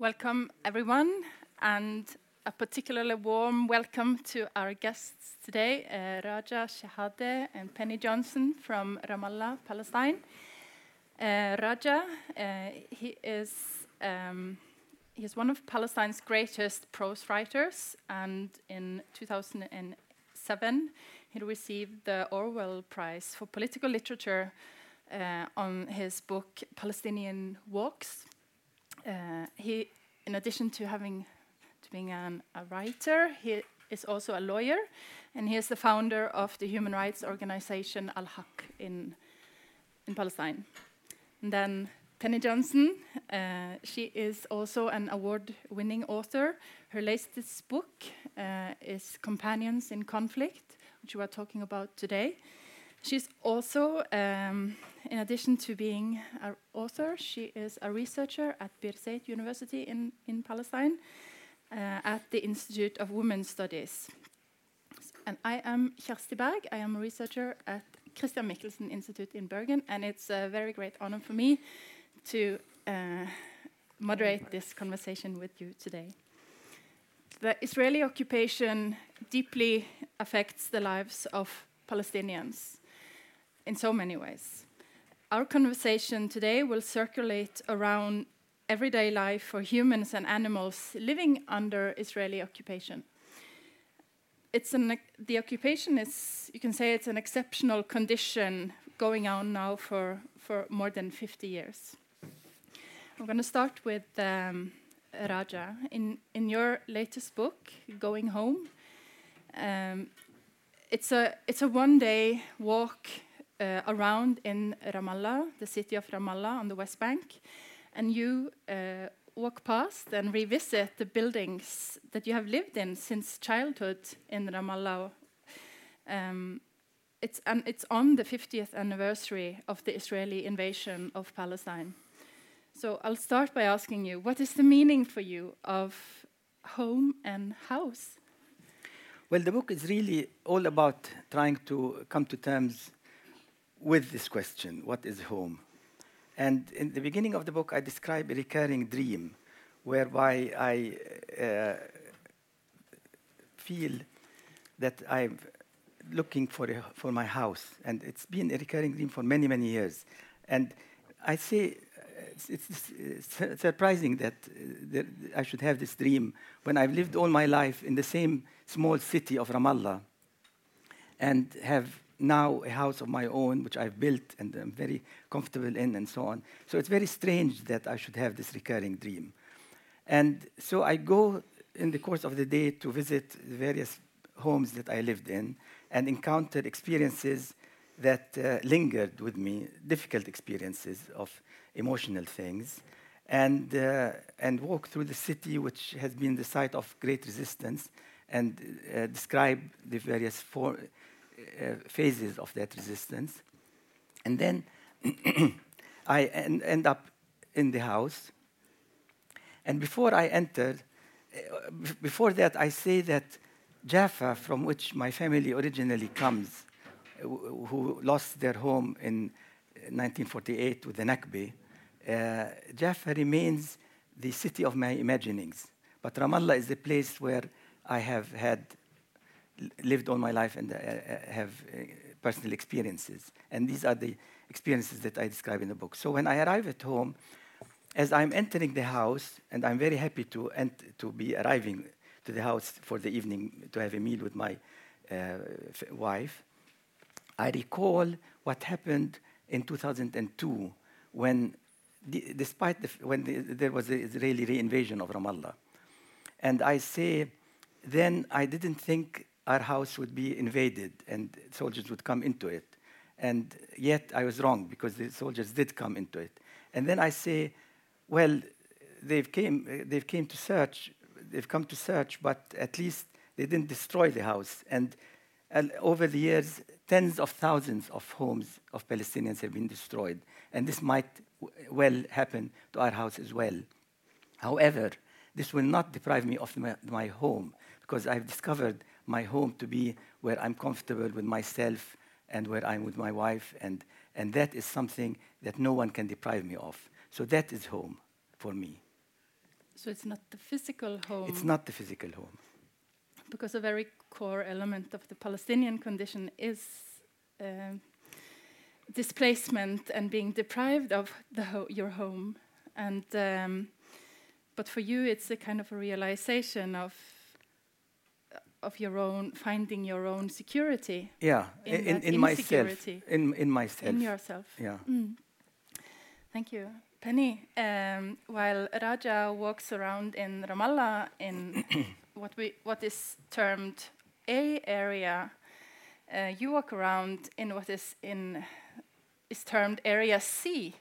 Welcome, everyone, and a particularly warm welcome to our guests today, uh, Raja Shehadeh and Penny Johnson from Ramallah, Palestine. Uh, Raja, uh, he is um, he is one of Palestine's greatest prose writers, and in 2007 he received the Orwell Prize for Political Literature uh, on his book Palestinian Walks. Uh, he, in addition to having to being an, a writer, he is also a lawyer, and he is the founder of the human rights organization Al Haq in in Palestine. And then Penny Johnson, uh, she is also an award-winning author. Her latest book uh, is Companions in Conflict, which we are talking about today. She's also, um, in addition to being an author, she is a researcher at Bir Birzeit University in, in Palestine uh, at the Institute of Women's Studies. And I am Kjersti Berg. I am a researcher at Christian Michelsen Institute in Bergen, and it's a very great honor for me to uh, moderate this conversation with you today. The Israeli occupation deeply affects the lives of Palestinians in so many ways. Our conversation today will circulate around everyday life for humans and animals living under Israeli occupation. It's an, the occupation is, you can say, it's an exceptional condition going on now for, for more than 50 years. I'm going to start with um, Raja. In, in your latest book, Going Home, um, it's a, it's a one day walk uh, around in Ramallah, the city of Ramallah on the West Bank, and you uh, walk past and revisit the buildings that you have lived in since childhood in Ramallah. Um, it's, and it's on the 50th anniversary of the Israeli invasion of Palestine. So I'll start by asking you what is the meaning for you of home and house? Well, the book is really all about trying to come to terms with this question what is home? And in the beginning of the book, I describe a recurring dream whereby I uh, feel that I'm looking for, a, for my house. And it's been a recurring dream for many, many years. And I say it's, it's, it's surprising that, uh, that, I should have this dream when I've lived all my life in the same small city of Ramallah and have now a house of my own, which I've built and I'm very comfortable in, and so on. So it's very strange that I should have this recurring dream. And so I go in the course of the day to visit the various homes that I lived in and encounter experiences that uh, lingered with me, difficult experiences of emotional things, and, uh, and walk through the city, which has been the site of great resistance, and uh, describe the various for, uh, phases of that resistance. And then I en end up in the house. And before I enter, uh, before that, I say that Jaffa, from which my family originally comes, uh, who lost their home in 1948 with the Nakba, uh, Jaffa remains the city of my imaginings. But Ramallah is the place where I have had lived all my life and uh, uh, have uh, personal experiences. And these are the experiences that I describe in the book. So when I arrive at home, as I'm entering the house, and I'm very happy to, to be arriving to the house for the evening to have a meal with my uh, wife, I recall what happened in 2002 when, despite the, when the, there was the Israeli reinvasion of Ramallah. And I say, then I didn't think our house would be invaded and soldiers would come into it. And yet I was wrong because the soldiers did come into it. And then I say, well, they've came, they've came to search, they've come to search, but at least they didn't destroy the house. And, and over the years, tens of thousands of homes of Palestinians have been destroyed. And this might well happen to our house as well. However, this will not deprive me of my, my home because I've discovered my home to be where I'm comfortable with myself and where I'm with my wife, and, and that is something that no one can deprive me of. So that is home for me. So it's not the physical home. It's not the physical home. Because a very core element of the Palestinian condition is um, displacement and being deprived of ho your home. And um, but for you, it's a kind of a realization of of your own finding your own security. Yeah, in, in, in myself. In in myself. In yourself. Yeah. Mm. Thank you. Penny, um, while Raja walks around in Ramallah in what we what is termed A area, uh, you walk around in what is in is termed Area C.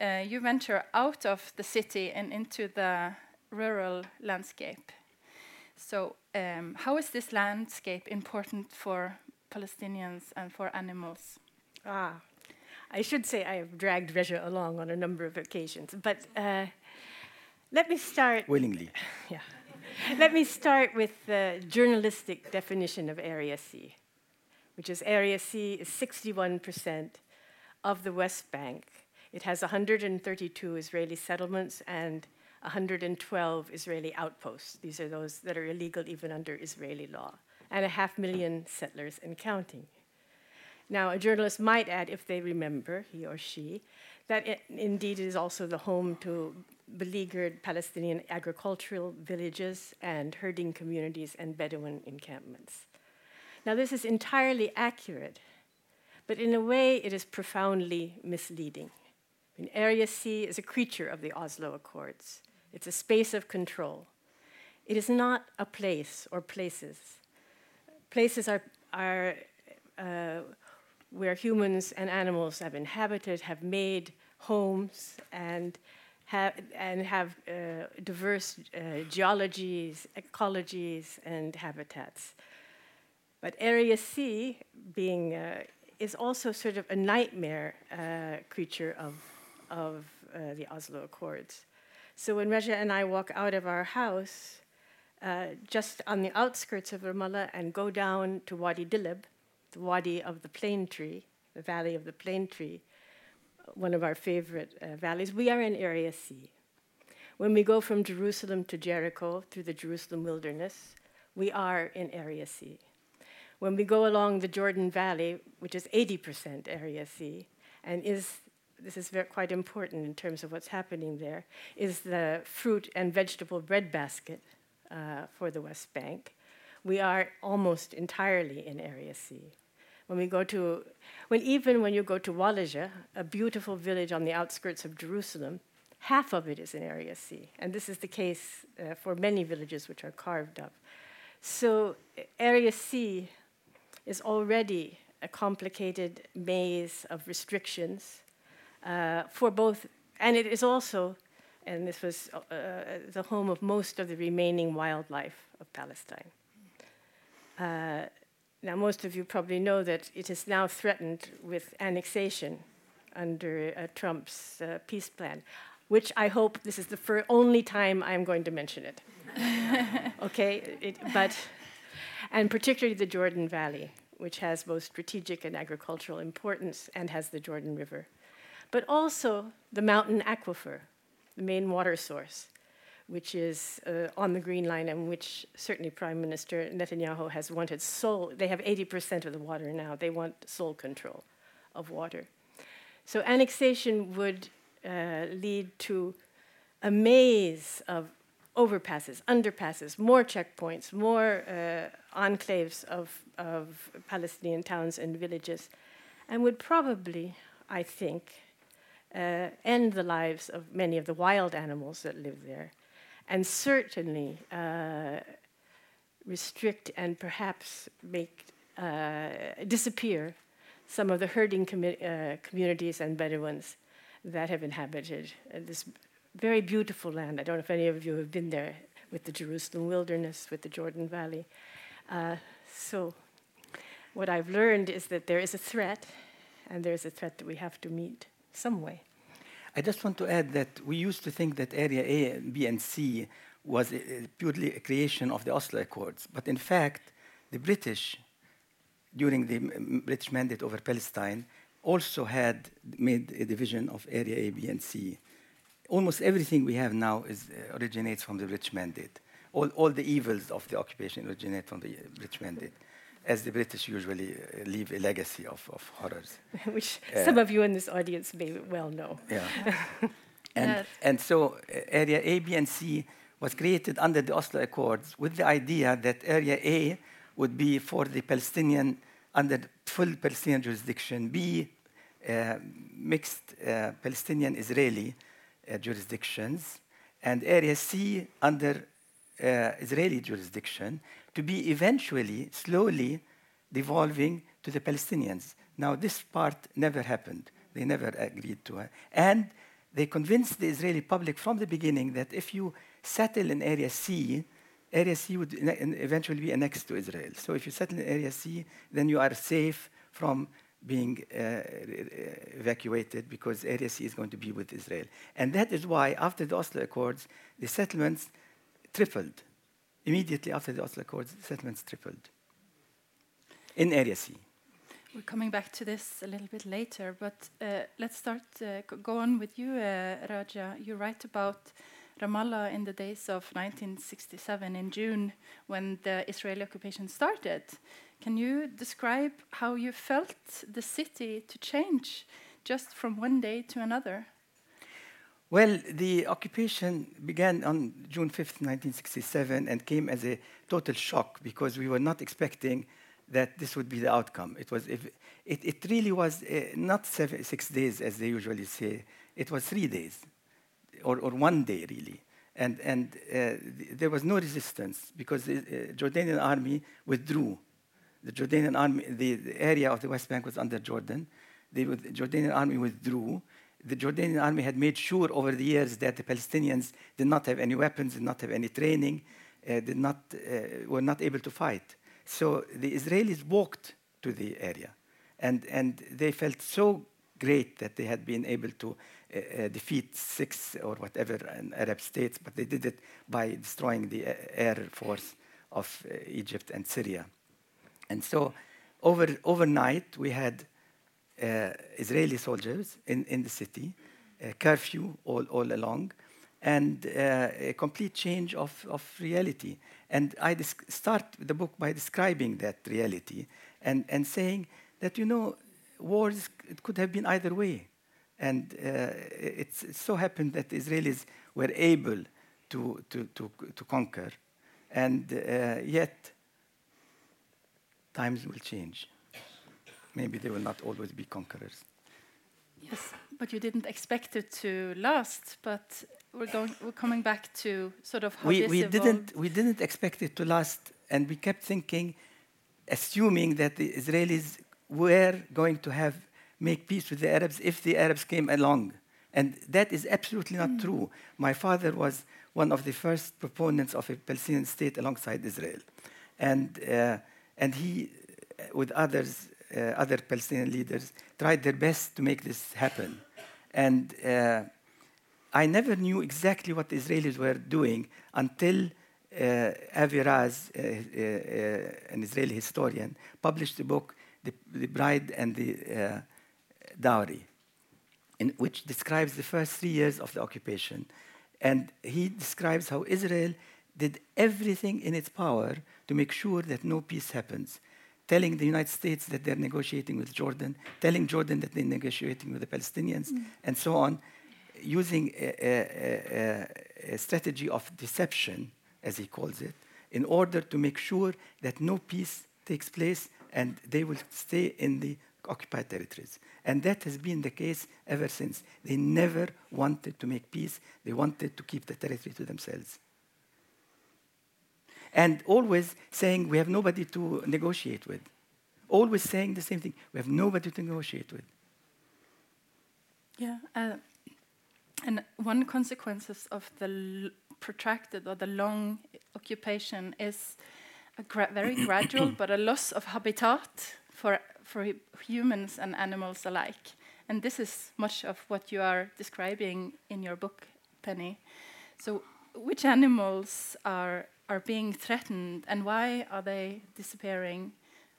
Uh, you venture out of the city and into the rural landscape. So, um, how is this landscape important for Palestinians and for animals? Ah, I should say I have dragged Raja along on a number of occasions, but uh, let me start. Willingly. Yeah. let me start with the journalistic definition of Area C, which is Area C is 61% of the West Bank. It has 132 Israeli settlements and 112 Israeli outposts. These are those that are illegal even under Israeli law, and a half million settlers and counting. Now, a journalist might add, if they remember, he or she, that it indeed is also the home to beleaguered Palestinian agricultural villages and herding communities and Bedouin encampments. Now, this is entirely accurate, but in a way it is profoundly misleading. And Area C is a creature of the Oslo Accords. It's a space of control. It is not a place or places. Places are, are uh, where humans and animals have inhabited, have made homes, and have, and have uh, diverse uh, geologies, ecologies, and habitats. But Area C, being, uh, is also sort of a nightmare uh, creature of, of uh, the Oslo Accords. So when Raja and I walk out of our house, uh, just on the outskirts of Ramallah, and go down to Wadi Dilib, the Wadi of the Plane Tree, the Valley of the Plane Tree, one of our favorite uh, valleys. We are in Area C. When we go from Jerusalem to Jericho through the Jerusalem wilderness, we are in Area C. When we go along the Jordan Valley, which is 80% Area C, and is this is very, quite important in terms of what's happening there, is the fruit and vegetable breadbasket uh, for the West Bank we are almost entirely in Area C. When we go to, when even when you go to Walaja, a beautiful village on the outskirts of Jerusalem, half of it is in Area C. And this is the case uh, for many villages which are carved up. So Area C is already a complicated maze of restrictions uh, for both, and it is also, and this was uh, the home of most of the remaining wildlife of Palestine. Uh, now, most of you probably know that it is now threatened with annexation under uh, Trump's uh, peace plan, which I hope this is the only time I'm going to mention it. okay, it, but and particularly the Jordan Valley, which has both strategic and agricultural importance and has the Jordan River, but also the mountain aquifer, the main water source, which is uh, on the Green Line and which certainly Prime Minister Netanyahu has wanted sole, they have 80% of the water now, they want sole control of water. So annexation would uh, lead to a maze of overpasses, underpasses, more checkpoints, more uh, enclaves of, of Palestinian towns and villages, and would probably, I think, uh, end the lives of many of the wild animals that live there and certainly uh, restrict and perhaps make uh, disappear some of the herding commu- uh, communities and Bedouins that have inhabited this very beautiful land. I don't know if any of you have been there with the Jerusalem wilderness, with the Jordan Valley. Uh, so, what I've learned is that there is a threat, and there is a threat that we have to meet some way. I just want to add that we used to think that Area A, B, and C was a, purely a creation of the Oslo Accords. But in fact, the British, during the British mandate over Palestine, also had made a division of Area A, B, and C. almost everything we have now is, uh, originates from the British mandate. All, all the evils of the occupation originate from the British mandate, as the British usually uh, leave a legacy of, of horrors. Which Uh, some of you in this audience may well know. Yeah. and, Yes. and so uh, Area A, B, and C was created under the Oslo Accords with the idea that Area A would be for the Palestinian, under full Palestinian jurisdiction, B, uh, mixed uh, Palestinian Israeli uh, jurisdictions, and Area C under uh, Israeli jurisdiction to be eventually, slowly devolving to the Palestinians. Now, this part never happened. They never agreed to it. And they convinced the Israeli public from the beginning that if you settle in Area C, Area C would eventually be annexed to Israel. So if you settle in Area C, then you are safe from being uh, evacuated because Area C is going to be with Israel. And that is why, after the Oslo Accords, the settlements tripled. Immediately after the Oslo Accords, settlements tripled in Area C. We're coming back to this a little bit later, but uh, let's start. Uh, go- on with you, uh, Raja. You write about Ramallah in the days of 1967 in June when the Israeli occupation started. Can you describe how you felt the city to change just from one day to another? Well, the occupation began on June 5th, 1967, and came as a total shock because we were not expecting that this would be the outcome. It was, it, it really was uh, not seven, six days as they usually say. It was three days, or, or one day really, and and uh, th- there was no resistance because the uh, Jordanian army withdrew. The Jordanian army, the, the area of the West Bank was under Jordan. The, with- the Jordanian army withdrew. The Jordanian army had made sure over the years that the Palestinians did not have any weapons, did not have any training, uh, did not, uh, were not able to fight. So the Israelis walked to the area, and, and they felt so great that they had been able to uh, uh, defeat six or whatever an Arab states, but they did it by destroying the uh, air force of uh, Egypt and Syria. And so over, overnight, we had uh, Israeli soldiers in, in the city, uh, curfew all, all along, and uh, a complete change of, of reality. And I start the book by describing that reality and, and saying that, you know, wars it could have been either way. And uh, it's, it so happened that the Israelis were able to, to, to, to conquer. And uh, yet, times will change. Maybe they will not always be conquerors. Yes, but you didn't expect it to last. But we're going. We're coming back to sort of how we, we evolved. didn't we didn't expect it to last and we kept thinking assuming that the israelis were going to have make peace with the arabs if the arabs came along and that is absolutely not true my father was one of the first proponents of a palestinian state alongside israel and uh, and he uh, with others uh, other palestinian leaders tried their best to make this happen and uh, I never knew exactly what the Israelis were doing until uh, Avi Raz, uh, uh, an Israeli historian, published the book, The, the Bride and the Dowry, in which describes the first three years of the occupation. And he describes how Israel did everything in its power to make sure that no peace happens, telling the United States that they're negotiating with Jordan, telling Jordan that they're negotiating with the Palestinians, mm. and so on, using a- a- a strategy of deception, as he calls it, in order to make sure that no peace takes place and they will stay in the occupied territories. And that has been the case ever since. They never wanted to make peace, they wanted to keep the territory to themselves. And always saying, we have nobody to negotiate with. Always saying the same thing, we have nobody to negotiate with. Yeah, uh, and one consequences of the l- protracted or the long occupation is a gra- very gradual but a loss of habitat for for humans and animals alike. And this is much of what you are describing in your book, Penny. So, which animals are are being threatened, and why are they disappearing?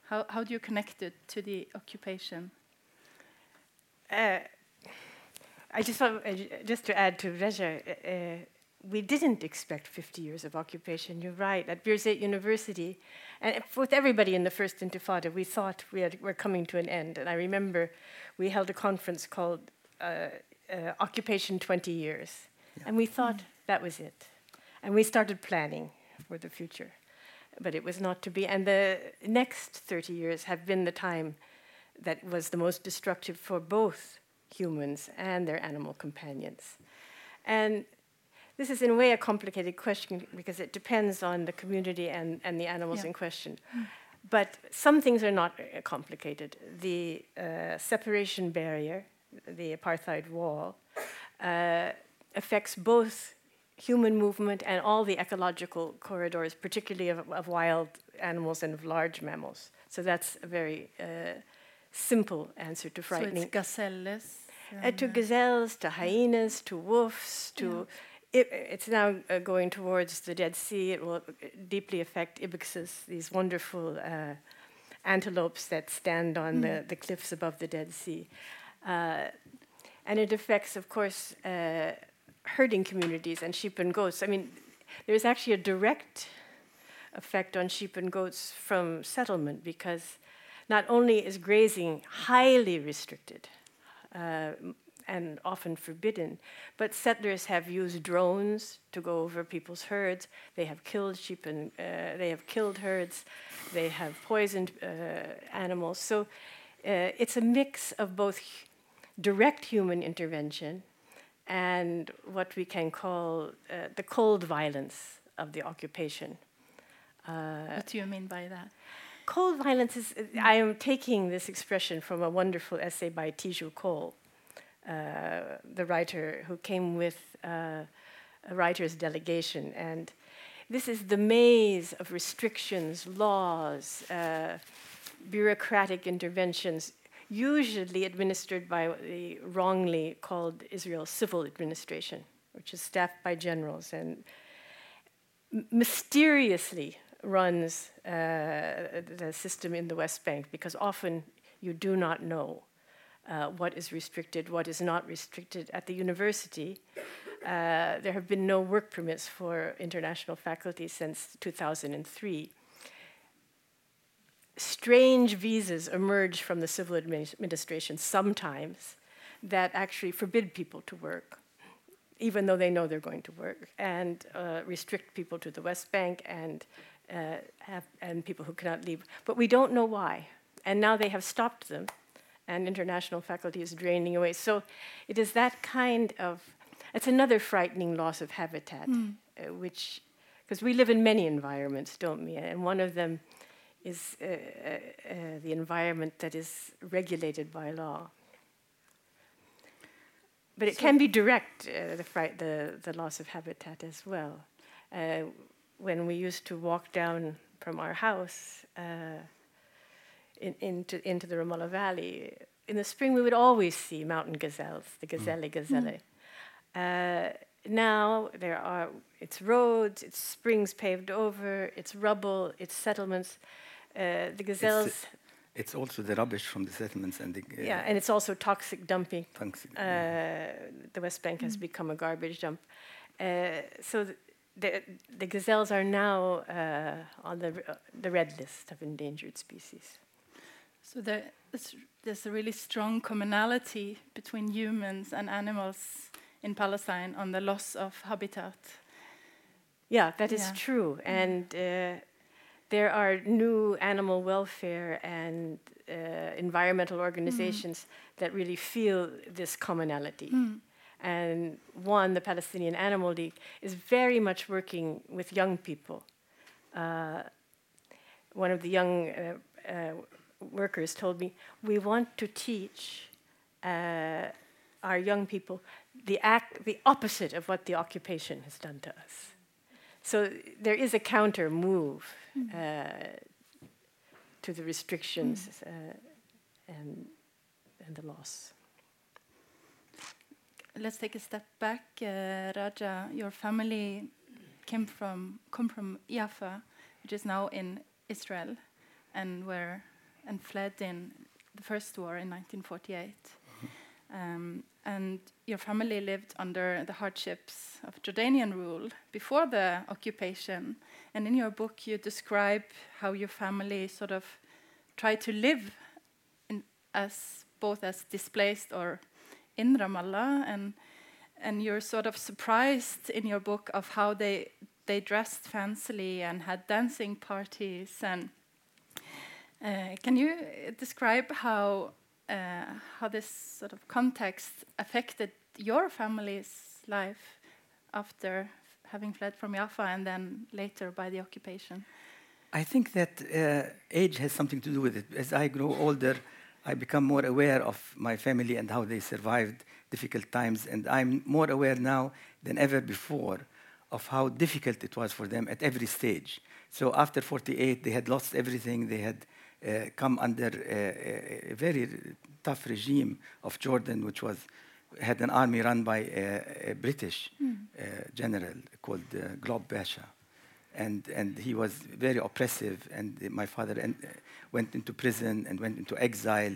How how do you connect it to the occupation? Uh, I just want uh, just to add to Raja, uh, uh, we didn't expect 50 years of occupation. You're right. At Birzeit University, and with everybody in the first Intifada, we thought we had, were coming to an end. And I remember we held a conference called uh, uh, Occupation 20 Years, and we thought that was it. And we started planning for the future, but it was not to be. And the next 30 years have been the time that was the most destructive for both humans and their animal companions. And this is, in a way, a complicated question because it depends on the community and, and the animals Yeah. in question. But some things are not uh, complicated. The uh, separation barrier, the apartheid wall, uh, affects both human movement and all the ecological corridors, particularly of, of wild animals and of large mammals. So that's a very uh, simple answer to frightening. So it's gazelles. Uh, to uh, gazelles, to hyenas, to wolves, to it, it's now uh, going towards the Dead Sea. It will uh, deeply affect ibexes, these wonderful uh, antelopes that stand on the, the cliffs above the Dead Sea. Uh, and it affects, of course, uh, herding communities and sheep and goats. I mean, there's actually a direct effect on sheep and goats from settlement because not only is grazing highly restricted, uh, and often forbidden. But settlers have used drones to go over people's herds. They have killed sheep and uh, they have killed herds. They have poisoned uh, animals. So uh, it's a mix of both direct human intervention and what we can call uh, the cold violence of the occupation. what do you mean by that? Cold violence is, I am taking this expression from a wonderful essay by Teju Cole, uh, the writer who came with uh, a writer's delegation. And this is the maze of restrictions, laws, uh, bureaucratic interventions, usually administered by the wrongly called Israel Civil Administration, which is staffed by generals and mysteriously runs uh, the system in the West Bank because often you do not know uh, what is restricted, what is not restricted. At the university, uh, there have been no work permits for international faculty since 2003. Strange visas emerge from the civil administration sometimes that actually forbid people to work even though they know they're going to work, and uh, restrict people to the West Bank and uh, have and people who cannot leave. But we don't know why, and now they have stopped them, and international faculty is draining away. So it is that kind of it's another frightening loss of habitat, uh, which because we live in many environments, don't we? And one of them is uh, uh, uh, the environment that is regulated by law. But it can be direct, uh, the, fright, the, the loss of habitat as well. Uh, when we used to walk down from our house uh, in, into, into the Ramallah Valley, in the spring we would always see mountain gazelles, the gazelle gazelle. Uh, now there are it's roads, it's springs paved over, it's rubble, it's settlements. Uh, the gazelles, It's also the rubbish from the settlements and the uh, yeah, and it's also toxic dumping funks- uh, the West Bank has become a garbage dump. Uh, so th- the, the gazelles are now uh, on the, r- uh, the red list of endangered species. So there, there's a really strong commonality between humans and animals in Palestine on the loss of habitat. Yeah, that is Yeah. true. And uh, there are new animal welfare and uh, environmental organizations that really feel this commonality. And one, the Palestinian Animal League, is very much working with young people. Uh, one of the young uh, uh, workers told me, We want to teach uh, our young people the, act, the opposite of what the occupation has done to us. So there is a counter move uh, to the restrictions uh, and, and the loss. Let's take a step back, uh, Raja. Your family came from come from Jaffa, which is now in Israel, and were and fled in the first war in 1948. Um, and your family lived under the hardships of Jordanian rule before the occupation. And in your book, you describe how your family sort of tried to live in, as both as displaced or in Ramallah, and and you're sort of surprised in your book of how they they dressed fancily and had dancing parties. And uh, can you describe how uh, how this sort of context affected your family's life after having fled from Jaffa and then later by the occupation? I think that uh, age has something to do with it. As I grow older, I become more aware of my family and how they survived difficult times, and I'm more aware now than ever before of how difficult it was for them at every stage. So after 48, they had lost everything. They had come under a, a, very tough regime of Jordan, which was had an army run by a, a British mm. uh, general called uh, Pasha. And, and he was very oppressive, and my father en- went into prison and went into exile,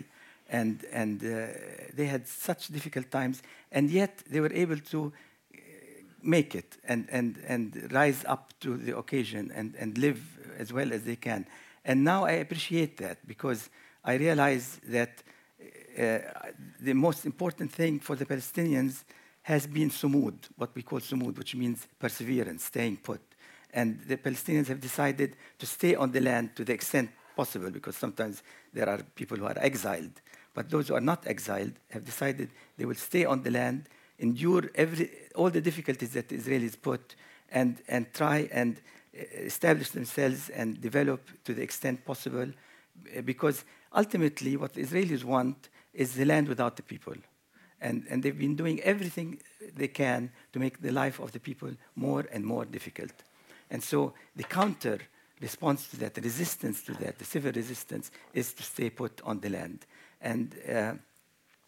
and, and uh, they had such difficult times, and yet they were able to uh, make it and, and, and rise up to the occasion and, and live as well as they can. And now I appreciate that because I realize that uh, the most important thing for the Palestinians has been sumud, what we call sumud, which means perseverance, staying put. And the Palestinians have decided to stay on the land to the extent possible because sometimes there are people who are exiled. But those who are not exiled have decided they will stay on the land, endure every, all the difficulties that the Israelis put, and, and try and establish themselves and develop to the extent possible eh, because ultimately what the Israelis want is the land without the people. And, and they've been doing everything they can to make the life of the people more and more difficult. And so the counter response to that, the resistance to that, the civil resistance, is to stay put on the land. And uh,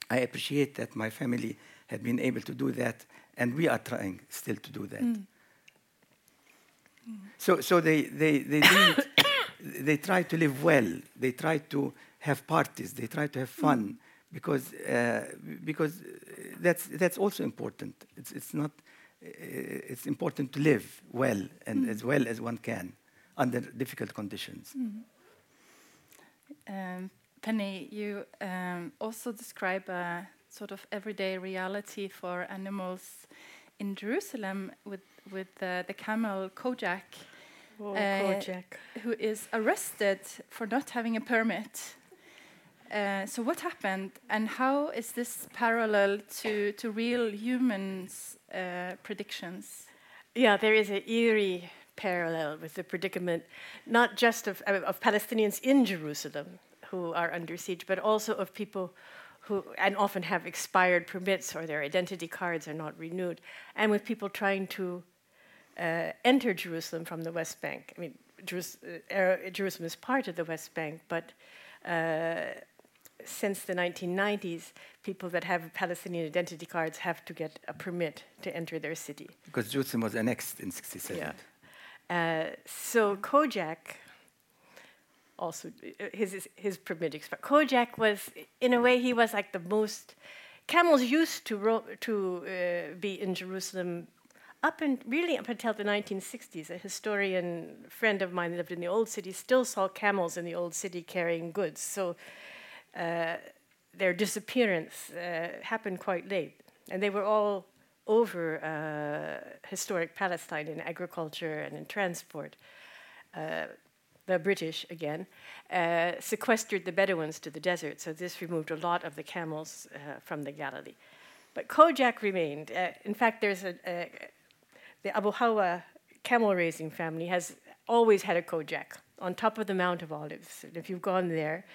I appreciate that my family had been able to do that, and we are trying still to do that. Mm. So, so they, they, they, didn't, they try to live well. They try to have parties. They try to have fun mm. because, uh, because that's, that's also important. It's, it's, not, uh, it's important to live well and mm. as well as one can under difficult conditions. Mm. Um, Penny, you um, also describe a sort of everyday reality for animals in Jerusalem with with uh, the camel Kojak, oh, uh, Kojak, who is arrested for not having a permit. Uh, so what happened, and how is this parallel to to real humans' uh, predictions? Yeah, there is an eerie parallel with the predicament, not just of, of Palestinians in Jerusalem who are under siege, but also of people who and often have expired permits or their identity cards are not renewed, and with people trying to enter Jerusalem from the West Bank. I mean, Jerus- uh, Jerusalem is part of the West Bank, but uh, since the 1990s, people that have Palestinian identity cards have to get a permit to enter their city. Because Jerusalem was annexed in 67. Yeah. Uh, so Kojak also uh, his his, his permit expired. Kojak was, in a way, he was like the most. Camels used to ro- to uh, be in Jerusalem up and really up until the 1960s. A historian friend of mine lived in the old city still saw camels in the old city carrying goods. So uh, their disappearance uh, happened quite late, and they were all over uh, historic Palestine in agriculture and in transport. Uh, the British again, uh, sequestered the Bedouins to the desert, so this removed a lot of the camels uh, from the Galilee. But Kojak remained. Uh, in fact, there's a, a, the Abu Hawa camel raising family has always had a Kojak on top of the Mount of Olives. And if you've gone there,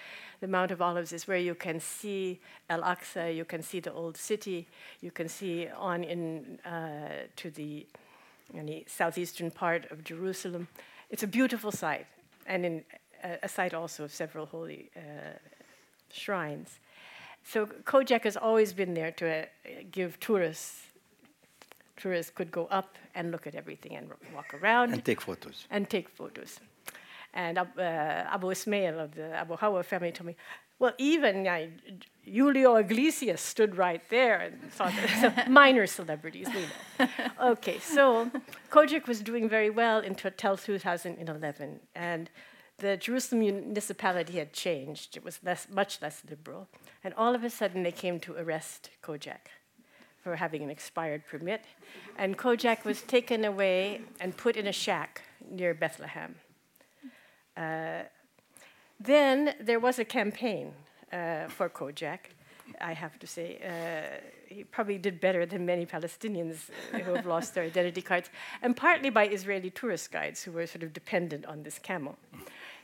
the Mount of Olives is where you can see Al Aqsa, you can see the old city, you can see on in uh, to the, the southeastern part of Jerusalem. It's a beautiful site, and in a, site also of several holy uh, shrines. So Kojak has always been there to uh, give tourists. Tourists could go up and look at everything and walk around and take photos. And take photos. And uh, Abu Ismail of the Abu Hawa family told me, well, even uh, Julio Iglesias stood right there and saw so minor celebrities, we know. Okay, so Kojak was doing very well until 2011. And the Jerusalem municipality had changed. It was less, much less liberal. And all of a sudden, they came to arrest Kojak for having an expired permit. And Kojak was taken away and put in a shack near Bethlehem. Uh, then there was a campaign uh, for Kojak. I have to say, uh, he probably did better than many Palestinians uh, who have lost their identity cards, and partly by Israeli tourist guides who were sort of dependent on this camel.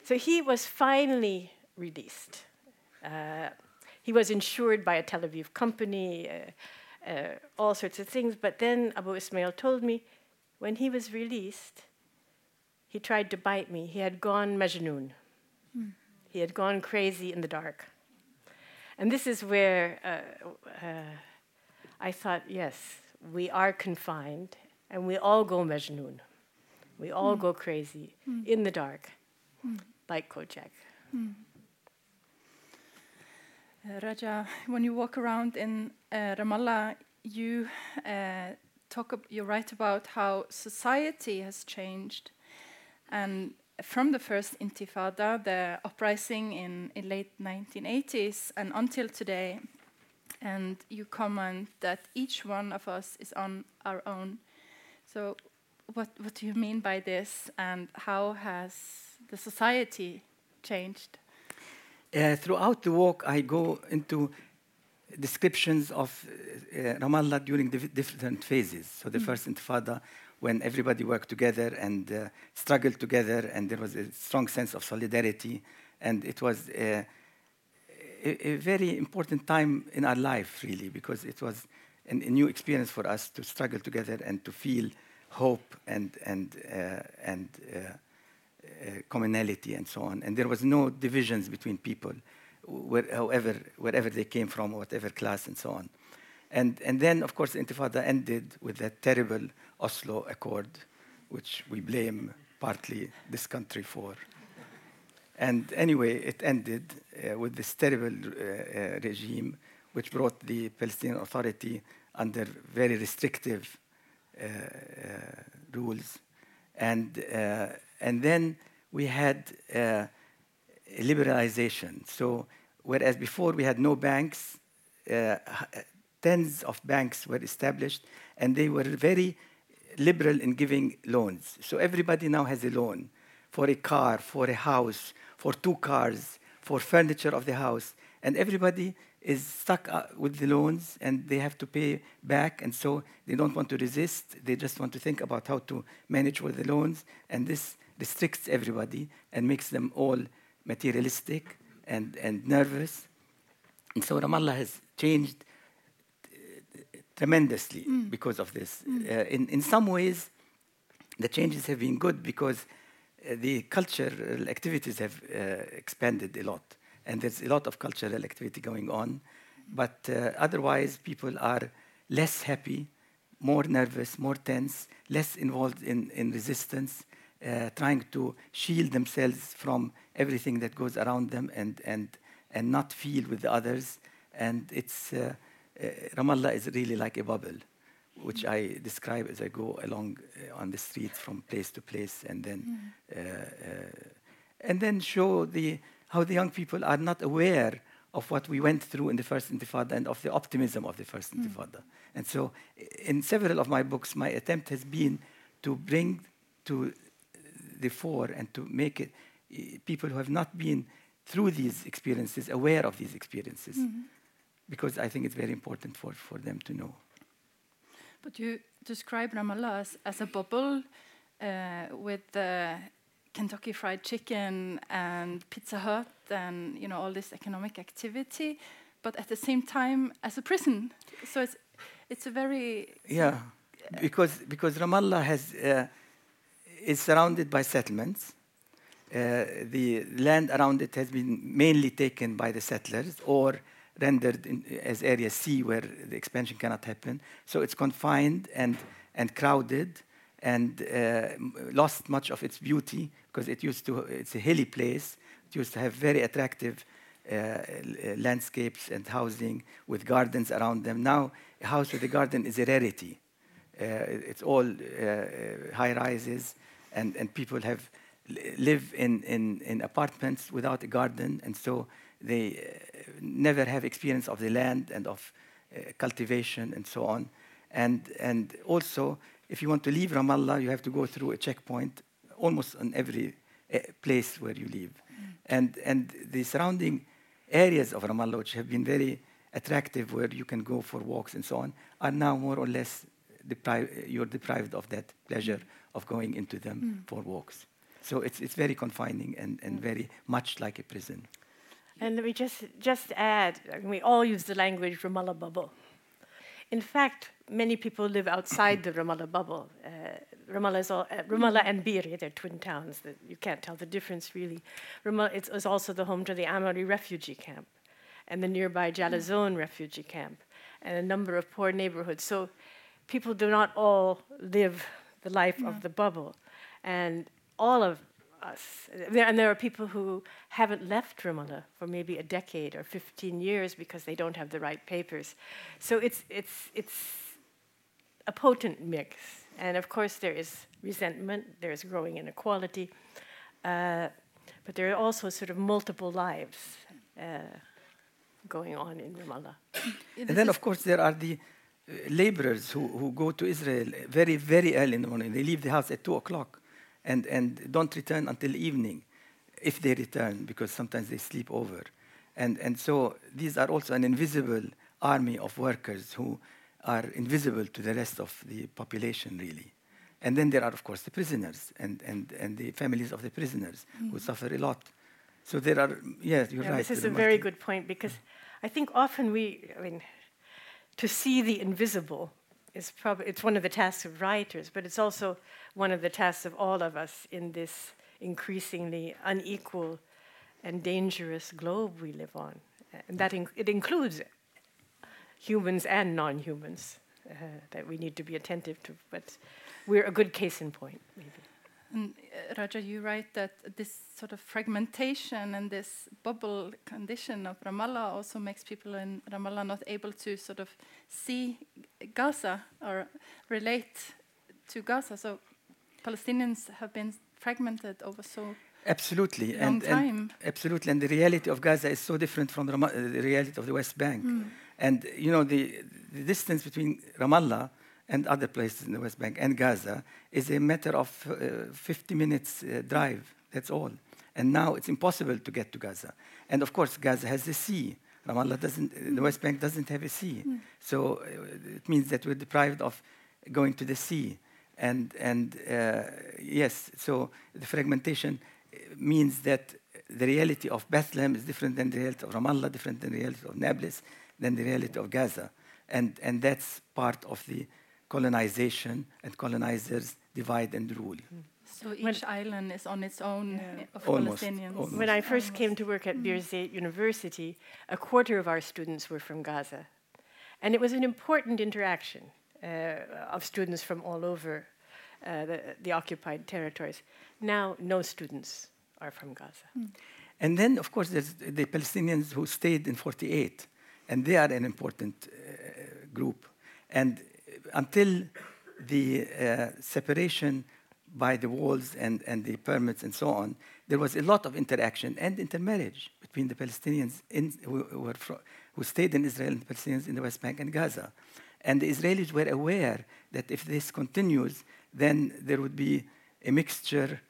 So he was finally released. Uh, he was insured by a Tel Aviv company, uh, all sorts of things. But then Abu Ismail told me when he was released, he tried to bite me. He had gone Majnoon. Mm. He had gone crazy in the dark. And this is where uh, uh, I thought, yes, we are confined and we all go Majnoon. We all mm. go crazy mm. in the dark, mm. like Kojak. Uh, Raja, when you walk around in uh, Ramallah, you uh, talk. you write about how society has changed, and from the first Intifada, the uprising in, in late 1980s, and until today, and you comment that each one of us is on our own. So, what what do you mean by this, and how has the society changed? Uh, throughout the walk, I go into descriptions of uh, Ramallah during the different phases. So the mm. first Intifada, when everybody worked together and uh, struggled together, and there was a strong sense of solidarity, and it was a, a, a very important time in our life, really, because it was an, a new experience for us to struggle together and to feel hope and and uh, and uh, commonality and so on. And there was no divisions between people, where, however, wherever they came from, whatever class and so on. And, and then, of course, the Intifada ended with that terrible Oslo Accord, which we blame partly this country for. And anyway, it ended uh, with this terrible uh, uh, regime, which brought the Palestinian Authority under very restrictive uh, rules. And, and then we had liberalization. So, whereas before we had no banks, tens of banks were established, and they were very liberal in giving loans. So everybody now has a loan for a car, for a house, for two cars, for furniture of the house, and everybody is stuck uh, with the loans and they have to pay back, and so they don't want to resist. They just want to think about how to manage with the loans, and this restricts everybody and makes them all materialistic and, and nervous. And so Ramallah has changed tremendously mm. because of this. Mm. Uh, in, in some ways, the changes have been good because uh, the cultural activities have uh, expanded a lot. And there's a lot of cultural activity going on. But uh, otherwise, people are less happy, more nervous, more tense, less involved in, in resistance, uh, trying to shield themselves from everything that goes around them and, and, and not feel with the others. And it's uh, uh, Ramallah is really like a bubble, which I describe as I go along uh, on the street from place to place, and then mm. and then show the how the young people are not aware of what we went through in the first intifada and of the optimism of the first mm. intifada. And so, in several of my books, my attempt has been to bring to the fore and to make it people who have not been through these experiences aware of these experiences. Mm-hmm because I think it's very important for, for them to know. But you describe Ramallah as, as a bubble uh, with the Kentucky Fried Chicken and Pizza Hut and you know all this economic activity, but at the same time as a prison. So it's it's a very yeah because because Ramallah has uh, is surrounded by settlements. Uh, the land around it has been mainly taken by the settlers or rendered in, as area C where the expansion cannot happen. So it's confined and, and crowded, and uh, lost much of its beauty because it used to, it's a hilly place. It used to have very attractive uh, landscapes and housing with gardens around them. Now, a house with a garden is a rarity. Uh, it's all uh, high rises, and, and people have live in, in, in apartments without a garden, and so they uh, never have experience of the land and of uh, cultivation and so on. And, and also, if you want to leave Ramallah, you have to go through a checkpoint almost on every uh, place where you live. And, and the surrounding areas of Ramallah, which have been very attractive, where you can go for walks and so on, are now more or less deprived, you're deprived of that pleasure of going into them for walks. So it's, it's very confining and, and very much like a prison. And let me just, just add, I mean, we all use the language Ramallah bubble. In fact, many people live outside the Ramallah bubble. Uh, Ramallah, is all, uh, Ramallah and Bir, they're twin towns. That you can't tell the difference really. Ramallah it's, is also the home to the Amari refugee camp and the nearby Jalazon refugee camp and a number of poor neighborhoods. So people do not all live the life of the bubble. And all of us, there, and there are people who haven't left Ramallah for maybe a decade or 15 years because they don't have the right papers. So it's, it's, it's a potent mix. And of course, there is resentment, there is growing inequality, uh, but there are also sort of multiple lives uh, going on in Ramallah. And then, of course, there are the Eh, laborers who, who go to Israel very, very early in the morning. They leave the house at 2 o'clock and, and don't return until evening, if they return, because sometimes they sleep over. And, and so these are also an invisible army of workers who are invisible to the rest of the population, really. And then there are, of course, the prisoners and, and, and the families of the prisoners who mm-hmm. suffer a lot. So there are, yes, you're Yeah, right. this is a very good point because I think often we, I mean, to see the invisible is probably it's one of the tasks of writers, but it's also one of the tasks of all of us in this increasingly unequal and dangerous globe we live on, and that in, it includes humans and non-humans uh, that we need to be attentive to. But we're a good case in point, maybe. And uh, Raja, you write that this sort of fragmentation and this bubble condition of Ramallah also makes people in Ramallah not able to sort of see Gaza or relate to Gaza. So Palestinians have been fragmented over so Absolutely, long and, and time. absolutely, and the reality of Gaza is so different from the, the reality of the West Bank. Hmm. And you know, the, the distance between Ramallah and other places in the West Bank and Gaza is a matter of uh, 50 minutes uh, drive. That's all. And now it's impossible to get to Gaza. And of course, Gaza has a sea. Ramallah doesn't. uh, The West Bank doesn't have a sea. So uh, it means that we're deprived of going to the sea. And and uh, yes, so the fragmentation uh, means that the reality of Bethlehem is different than the reality of Ramallah, different than the reality of Nablus, than the reality of Gaza. And, and that's part of the colonization and colonizers divide and rule. So each island is on its own Yeah. uh, of Almost, Palestinians. almost. When I first came to work at Birzeit University, a quarter of our students were from Gaza. And it was an important interaction uh, of students from all over uh, the, the occupied territories. Now, no students are from Gaza. And then, of course, there's the Palestinians who stayed in 48, and they are an important uh, group. And until the uh, separation by the walls and, and the permits and so on, there was a lot of interaction and intermarriage between the Palestinians in, who, who, fro- who stayed in Israel and the Palestinians in the West Bank and Gaza. And the Israelis were aware that if this continues, then there would be a mixture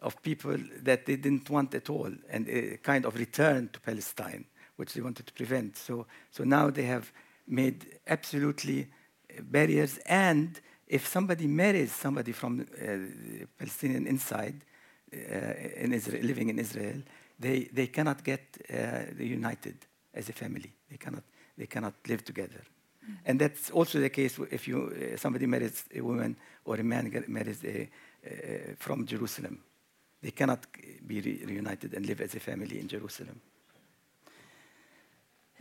of people that they didn't want at all, and a kind of return to Palestine, which they wanted to prevent. So, so now they have made absolutely barriers, and if somebody marries somebody from uh, Palestinian inside, uh, in Israel, living in Israel, they, they cannot get uh, united as a family. They cannot, they cannot live together. And that's also the case if you, uh, somebody marries a woman or a man marries a, uh, from Jerusalem. They cannot be re- reunited and live as a family in Jerusalem.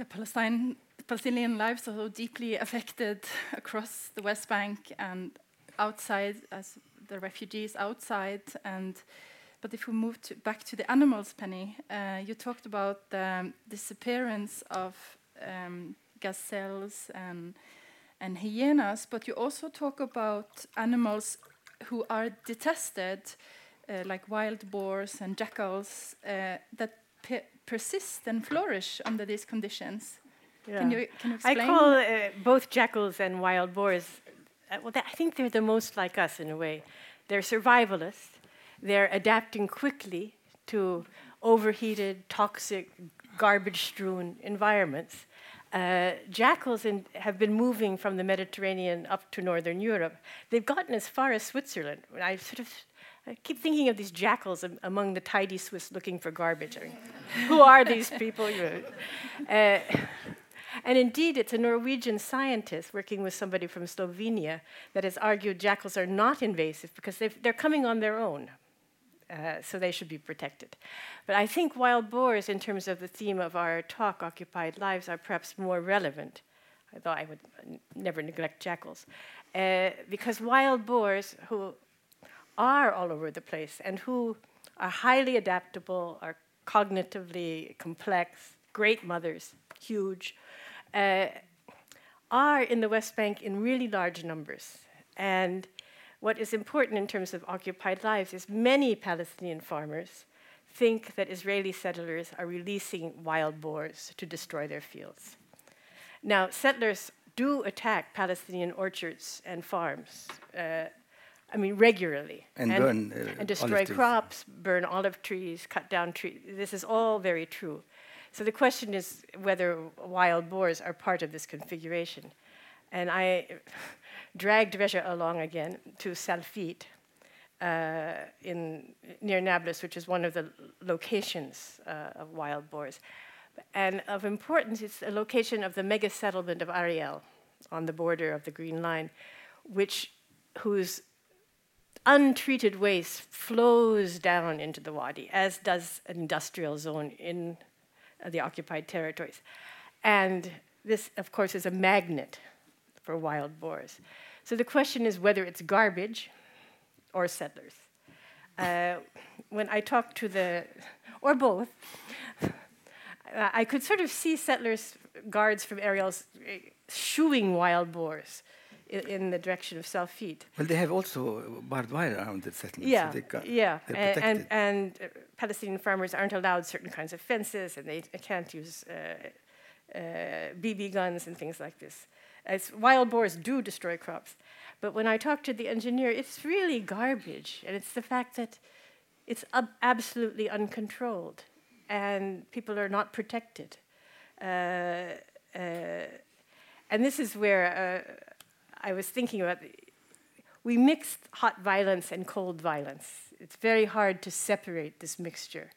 Palestine, Palestinian lives are so deeply affected across the West Bank and outside as the refugees outside and but if we move to back to the animals penny uh, you talked about the disappearance of um, gazelles and and hyenas but you also talk about animals who are detested uh, like wild boars and jackals uh, that persist and flourish under these conditions Yeah. can you can you I call uh, both jackals and wild boars, uh, well, I think they're the most like us in a way. They're survivalists, they're adapting quickly to overheated, toxic, garbage strewn environments. Uh, jackals in, have been moving from the Mediterranean up to Northern Europe. They've gotten as far as Switzerland. I sort of I keep thinking of these jackals among the tidy Swiss looking for garbage. I mean, who are these people? Uh, and indeed, it's a Norwegian scientist working with somebody from Slovenia that has argued jackals are not invasive because they're coming on their own. Uh, so they should be protected. But I think wild boars, in terms of the theme of our talk, Occupied Lives, are perhaps more relevant, although I would never neglect jackals. Uh, because wild boars, who are all over the place and who are highly adaptable, are cognitively complex, great mothers, huge, uh, are in the West Bank in really large numbers. And what is important in terms of occupied lives is many Palestinian farmers think that Israeli settlers are releasing wild boars to destroy their fields. Now, settlers do attack Palestinian orchards and farms. Uh, I mean, regularly. And burn, uh, and destroy crops, burn olive trees, cut down trees. This is all very true. So the question is whether wild boars are part of this configuration. And I dragged Raja along again to Salfit uh, in, near Nablus, which is one of the locations uh, of wild boars. And of importance, it's a location of the mega settlement of Ariel on the border of the Green Line, which, whose untreated waste flows down into the wadi, as does an industrial zone in uh, the occupied territories. And this, of course, is a magnet for wild boars. So the question is whether it's garbage or settlers. Uh, when I talked to the, or both, I could sort of see settlers, guards from Ariel's, uh, shooing wild boars in, the direction of Salfit. Well, they have also barbed wire around the settlement. Yeah, so they ca- yeah, and and, and uh, Palestinian farmers aren't allowed certain kinds of fences, and they can't use uh, uh, BB guns and things like this. As wild boars do destroy crops, but when I talk to the engineer, it's really garbage, and it's the fact that it's ab- absolutely uncontrolled, and people are not protected. Uh, uh, and this is where uh, I was thinking about we mixed hot violence and cold violence. It's very hard to separate this mixture.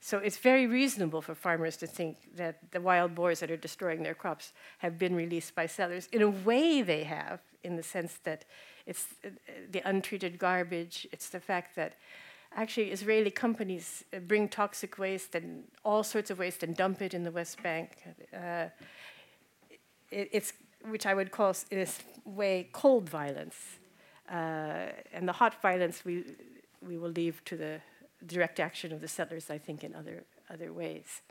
So it's very reasonable for farmers to think that the wild boars that are destroying their crops have been released by settlers. In a way, they have, in the sense that it's uh, the untreated garbage, it's the fact that actually Israeli companies uh, bring toxic waste and all sorts of waste and dump it in the West Bank. Uh, it, it's which I would call in this way cold violence, uh, and the hot violence we we will leave to the direct action of the settlers. I think in other other ways.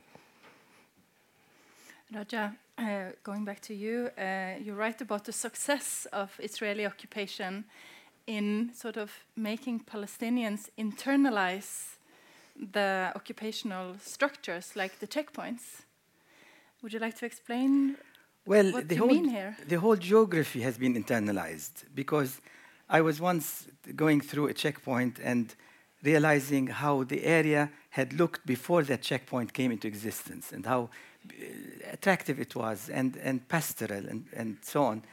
Raja, uh, going back to you, uh, you write about the success of Israeli occupation in sort of making Palestinians internalize the occupational structures like the checkpoints. Would you like to explain Well, what the whole, the whole geography has been internalized because I was once going through a checkpoint and realizing how the area had looked before that checkpoint came into existence and how uh, attractive it was and, and pastoral and, and so on.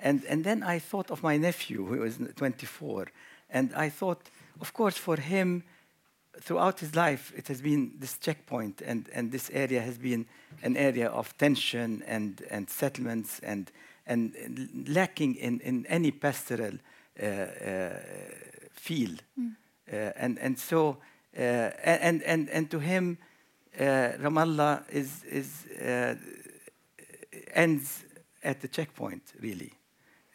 And, and then I thought of my nephew, who was 24, and I thought, of course, for him, throughout his life, it has been this checkpoint, and, and this area has been an area of tension and, and settlements and, and lacking in, in any pastoral uh, uh, feel. Uh, and, and so, uh, and, and, and to him, uh, Ramallah is, is, uh, ends at the checkpoint, really.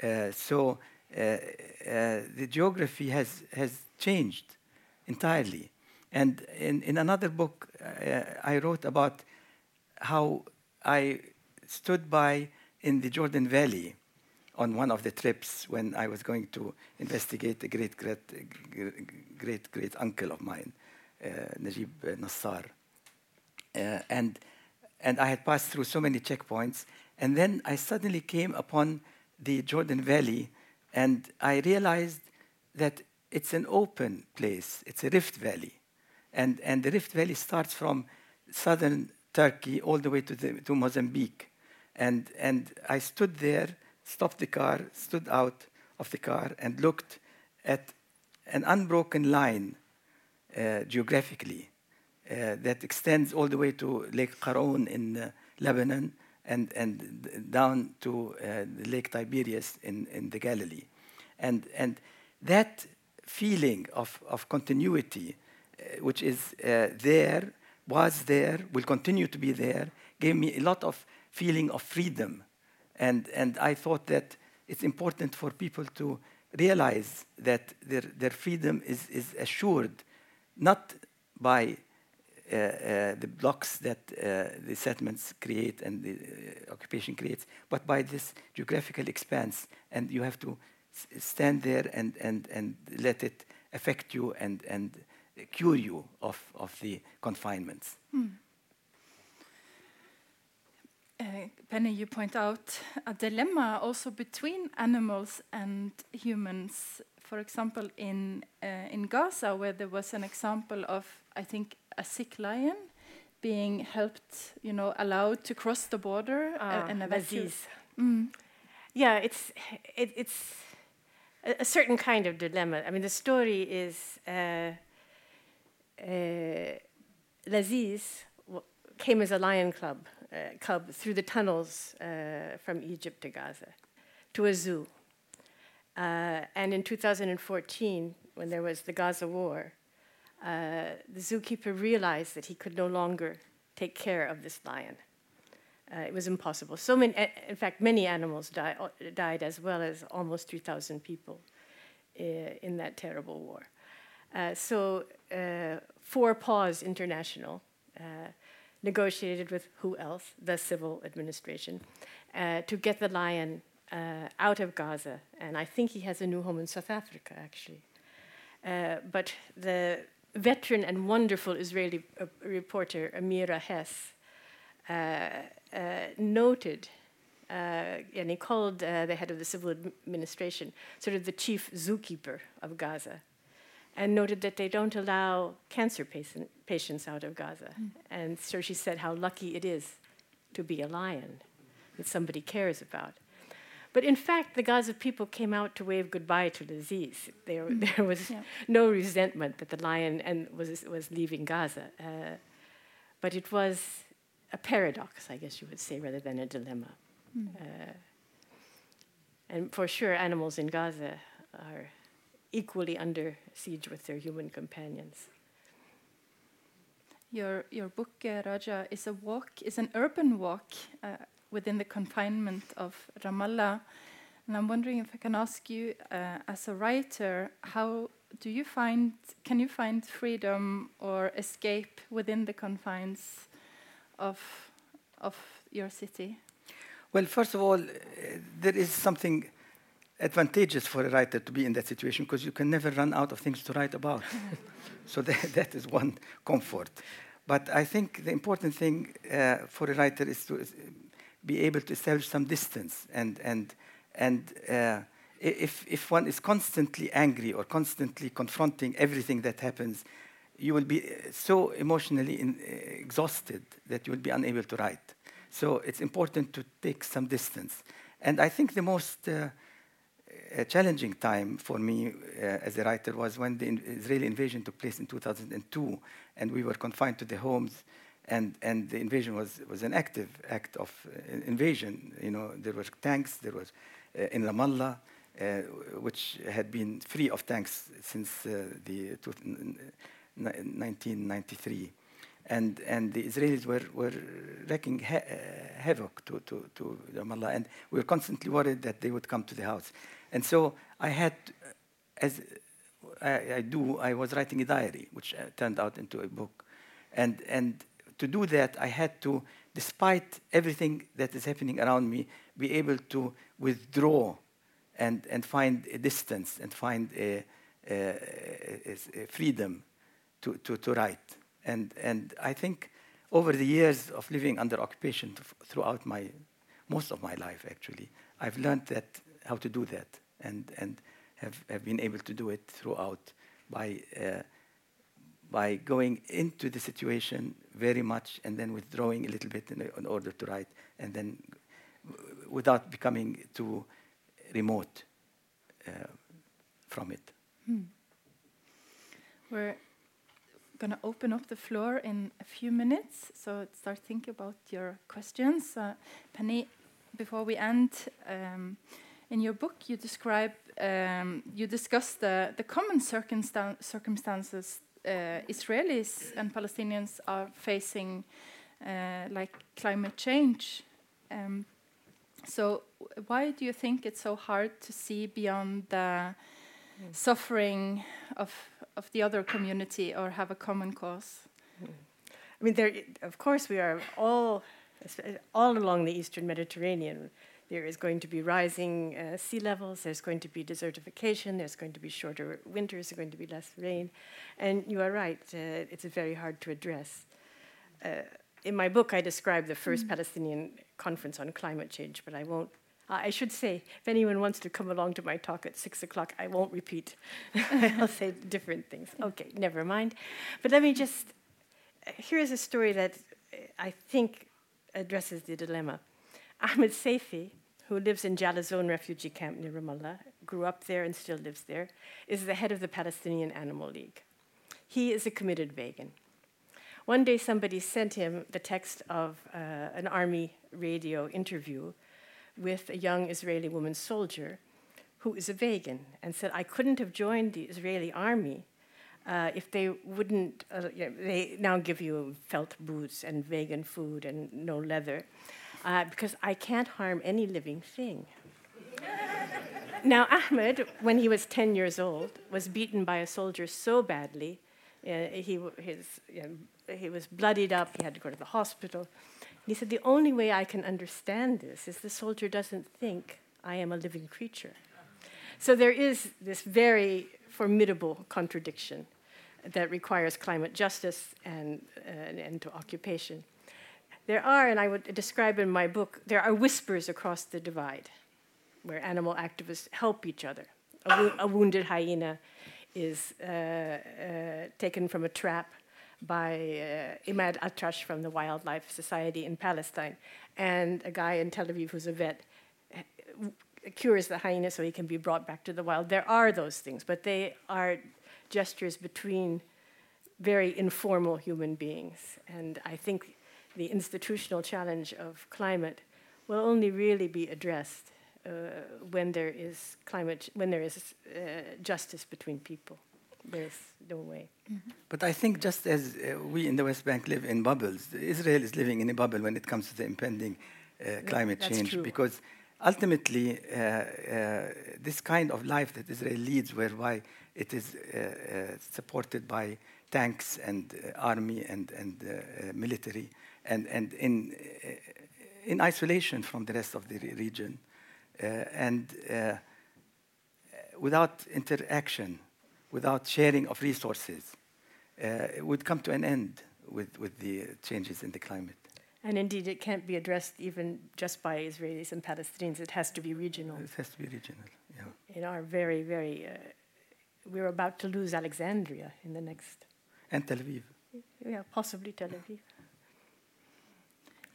Uh, so the geography has, has changed entirely. And in, in another book, uh, I wrote about how I stood by in the Jordan Valley on one of the trips when I was going to investigate a great great great great uncle of mine, uh, Najib Nassar, uh, and and I had passed through so many checkpoints, and then I suddenly came upon the Jordan Valley, and I realized that it's an open place. It's a rift valley, and and the rift valley starts from southern Turkey all the way to the, to Mozambique, and and I stood there stopped the car, stood out of the car, and looked at an unbroken line uh, geographically uh, that extends all the way to Lake Qaraoun in uh, Lebanon and, and down to uh, Lake Tiberias in, in the Galilee. And, and that feeling of, of continuity, which is uh, there, was there, will continue to be there, gave me a lot of feeling of freedom and, and I thought that it's important for people to realize that their, their freedom is, is assured not by uh, uh, the blocks that uh, the settlements create and the uh, occupation creates, but by this geographical expanse. And you have to stand there and, and, and let it affect you and, and cure you of, of the confinements. Mm. Uh, Penny, you point out a dilemma also between animals and humans. For example, in uh, in Gaza, where there was an example of, I think, a sick lion being helped, you know, allowed to cross the border uh, and evacuate. Mm. Yeah, it's it, it's a, a, certain kind of dilemma. I mean, the story is uh, uh, Laziz came as a lion club uh, cub through the tunnels uh, from Egypt to Gaza to a zoo. Uh, and in 2014, when there was the Gaza war, uh, the zookeeper realized that he could no longer take care of this lion. Uh, it was impossible. So many, in fact, many animals die, died, as well as almost 3,000 people in that terrible war. so, Four Paws International negotiated with who else? The civil administration, uh, to get the lion uh, out of Gaza. And I think he has a new home in South Africa, actually. Uh, but the veteran and wonderful Israeli uh, reporter Amira Hass uh, uh, noted. and he called the head of the civil administration sort of the chief zookeeper of Gaza and noted that they don't allow cancer patient, patients out of Gaza. Mm. And so she said how lucky it is to be a lion that somebody cares about. But in fact, the Gaza people came out to wave goodbye to the disease. There, mm. there was yeah. no resentment that the lion and was, was leaving Gaza. Uh, but it was a paradox, I guess you would say, rather than a dilemma. Mm. Uh, and for sure, animals in Gaza are equally under siege with their human companions. Your, your book, uh, Raja, is a walk, is an urban walk uh, within the confinement of Ramallah. And I'm wondering if I can ask you, uh, as a writer, how do you find, can you find freedom or escape within the confines of, of your city? Well, first of all, uh, there is something advantageous for a writer to be in that situation because you can never run out of things to write about. so that, that is one comfort. But I think the important thing uh, for a writer is to be able to establish some distance. And, and, and uh, if, if one is constantly angry or constantly confronting everything that happens, you will be uh, so emotionally in, uh, exhausted that you will be unable to write. So it's important to take some distance. And I think the most uh, a challenging time for me uh, as a writer was when the Israeli invasion took place in 2002, and we were confined to the homes, and, and the invasion was, was an active act of uh, invasion. You know, there were tanks, there was uh, in Ramallah, uh, which had been free of tanks since uh, the 1993. And, and the Israelis were, were wreaking ha havoc to, to, to Ramallah, and we were constantly worried that they would come to the house. And so I had, as I, I do, I was writing a diary, which uh, turned out into a book. And, and to do that, I had to, despite everything that is happening around me, be able to withdraw and, and find a distance and find a, a, a freedom to, to, to write. And, and I think over the years of living under occupation throughout my, most of my life actually, I've learned that, how to do that and, and have, have been able to do it throughout by, uh, by going into the situation very much and then withdrawing a little bit in, in order to write and then without becoming too remote uh, from it. Hmm. We're going to open up the floor in a few minutes, so start thinking about your questions. Uh, Penny, before we end, um, in your book you describe, um, you discuss the, the common circumstan circumstances uh, Israelis and Palestinians are facing, uh, like climate change. Um, so, why do you think it's so hard to see beyond the mm. suffering of of the other community or have a common cause? Mm. I mean, there. Of course, we are all all along the Eastern Mediterranean. There is going to be rising uh, sea levels. There's going to be desertification. There's going to be shorter winters. There's going to be less rain, and you are right. Uh, it's very hard to address. Uh, in my book, I describe the first mm. Palestinian conference on climate change, but I won't. Uh, I should say, if anyone wants to come along to my talk at six o'clock, I won't repeat. I'll say different things. Okay, never mind. But let me just. Here is a story that I think addresses the dilemma. Ahmed Safi, who lives in Jalazon refugee camp near Ramallah, grew up there and still lives there, is the head of the Palestinian Animal League. He is a committed vegan. One day, somebody sent him the text of uh, an army radio interview with a young Israeli woman soldier who is a vegan and said, I couldn't have joined the Israeli army uh, if they wouldn't, uh, you know, they now give you felt boots and vegan food and no leather, uh, because I can't harm any living thing. now, Ahmed, when he was 10 years old, was beaten by a soldier so badly, uh, he, his, you know, he was bloodied up, he had to go to the hospital. And he said, The only way I can understand this is the soldier doesn't think I am a living creature. So there is this very formidable contradiction that requires climate justice and an end to occupation. There are, and I would describe in my book, there are whispers across the divide where animal activists help each other. A, wo- a wounded hyena is uh, uh, taken from a trap by uh, Imad Atrash from the Wildlife Society in Palestine, and a guy in Tel Aviv who's a vet uh, cures the hyena so he can be brought back to the wild. There are those things, but they are gestures between very informal human beings. And I think the institutional challenge of climate will only really be addressed uh, when there is climate, when there is uh, justice between people. There's no way. Mm-hmm. But I think just as uh, we in the West Bank live in bubbles, Israel is living in a bubble when it comes to the impending uh, climate change. True. Because ultimately, uh, uh, this kind of life that Israel leads, whereby it is supported by tanks and army and, and military, and, and in, in isolation from the rest of the region, and without interaction without sharing of resources, uh, it would come to an end with, with the changes in the climate. And indeed, it can't be addressed even just by Israelis and Palestinians. It has to be regional. It has to be regional, yeah. In our very, very, uh, we're about to lose Alexandria in the next. And Tel Aviv. Yeah, possibly Tel Aviv.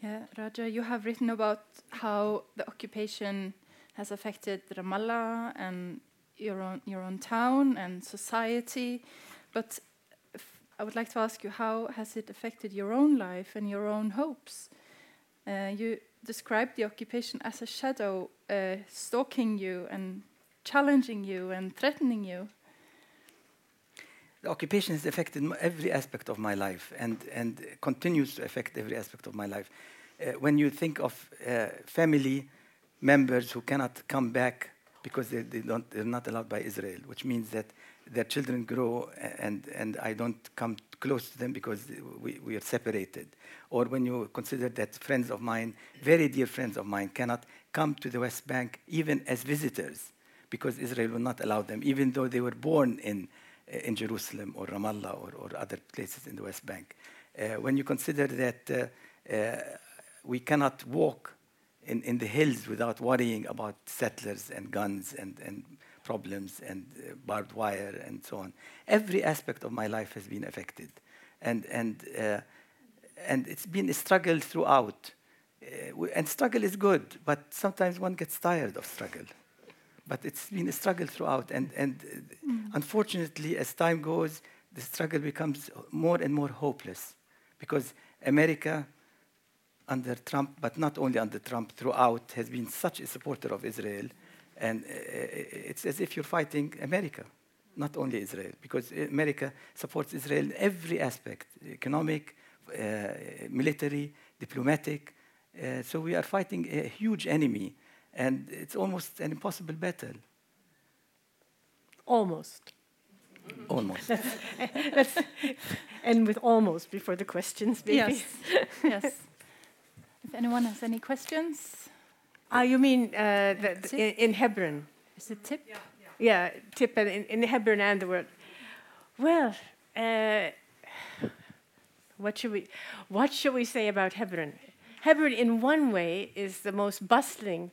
Yeah, Raja, you have written about how the occupation has affected Ramallah and your own, your own town and society. But I would like to ask you, how has it affected your own life and your own hopes? Uh, you described the occupation as a shadow uh, stalking you and challenging you and threatening you. The occupation has affected every aspect of my life and, and continues to affect every aspect of my life. Uh, when you think of uh, family members who cannot come back because they, they don't, they're not allowed by Israel, which means that their children grow and, and I don't come close to them because we, we are separated. Or when you consider that friends of mine, very dear friends of mine, cannot come to the West Bank even as visitors because Israel will not allow them, even though they were born in, in Jerusalem or Ramallah or, or other places in the West Bank. Uh, when you consider that uh, uh, we cannot walk in, in the hills without worrying about settlers and guns and, and problems and uh, barbed wire and so on. Every aspect of my life has been affected. And, and, uh, and it's been a struggle throughout. Uh, and struggle is good, but sometimes one gets tired of struggle. But it's been a struggle throughout. And, and mm. unfortunately, as time goes, the struggle becomes more and more hopeless because America under Trump, but not only under Trump, throughout, has been such a supporter of Israel. And uh, it's as if you're fighting America, not only Israel, because America supports Israel in every aspect economic, uh, military, diplomatic. Uh, so we are fighting a huge enemy, and it's almost an impossible battle. Almost. Almost. Let's end with almost before the questions, maybe. Yes. yes. If anyone has any questions. Ah, you mean uh, the, the, in, in, Hebron? Is it tip? Yeah, yeah. yeah tip in, in Hebron and the word. Well, uh, what should we what should we say about Hebron? Hebron, in one way, is the most bustling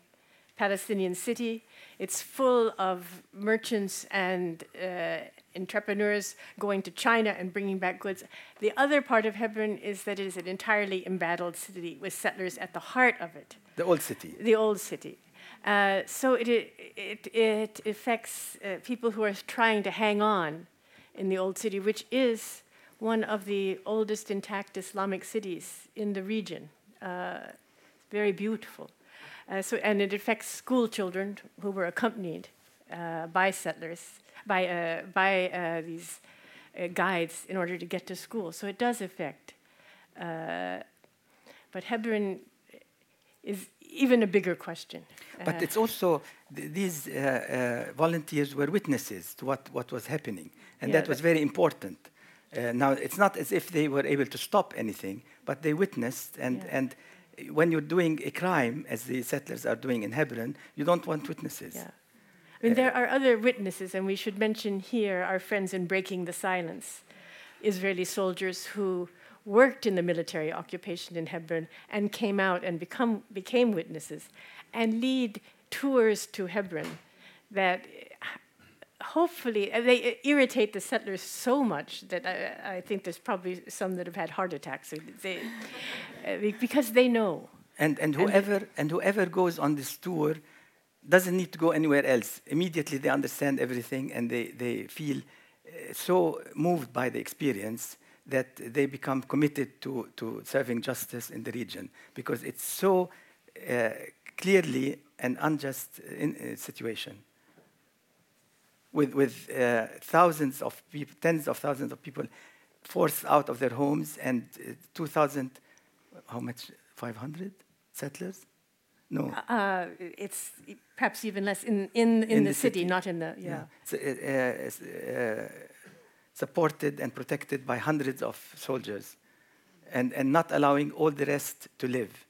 Palestinian city. It's full of merchants and uh, entrepreneurs going to China and bringing back goods. The other part of Hebron is that it is an entirely embattled city with settlers at the heart of it. The old city. The old city. Uh, so it, it, it affects uh, people who are trying to hang on in the old city, which is one of the oldest intact Islamic cities in the region. Uh, very beautiful. Uh, so, and it affects school children who were accompanied uh, by settlers by, uh, by uh, these uh, guides in order to get to school. So it does affect. Uh, but Hebron is even a bigger question. But it's also th these uh, volunteers were witnesses to what, what was happening, and yeah, that was very important. now, it's not as if they were able to stop anything, but they witnessed, and, yeah. and when you're doing a crime, as the settlers are doing in Hebron, you don't want witnesses. Yeah. I mean, there are other witnesses, and we should mention here our friends in Breaking the Silence, Israeli soldiers who worked in the military occupation in Hebron and came out and become, became witnesses and lead tours to Hebron that hopefully uh, they irritate the settlers so much that I, I, think there's probably some that have had heart attacks they, uh, because they know. And, and, whoever, and, and whoever goes on this tour doesn't need to go anywhere else. Immediately they understand everything and they, they feel uh, so moved by the experience that they become committed to, to serving justice in the region because it's so uh, clearly an unjust in, uh, situation. With, with uh, thousands of people, tens of thousands of people forced out of their homes and uh, 2,000, how much, 500 settlers? No. Uh, it's perhaps even less in, in, in, in the, the city, city, not in the, yeah. yeah. So, uh, uh, supported and protected by hundreds of soldiers and, and not allowing all the rest to live.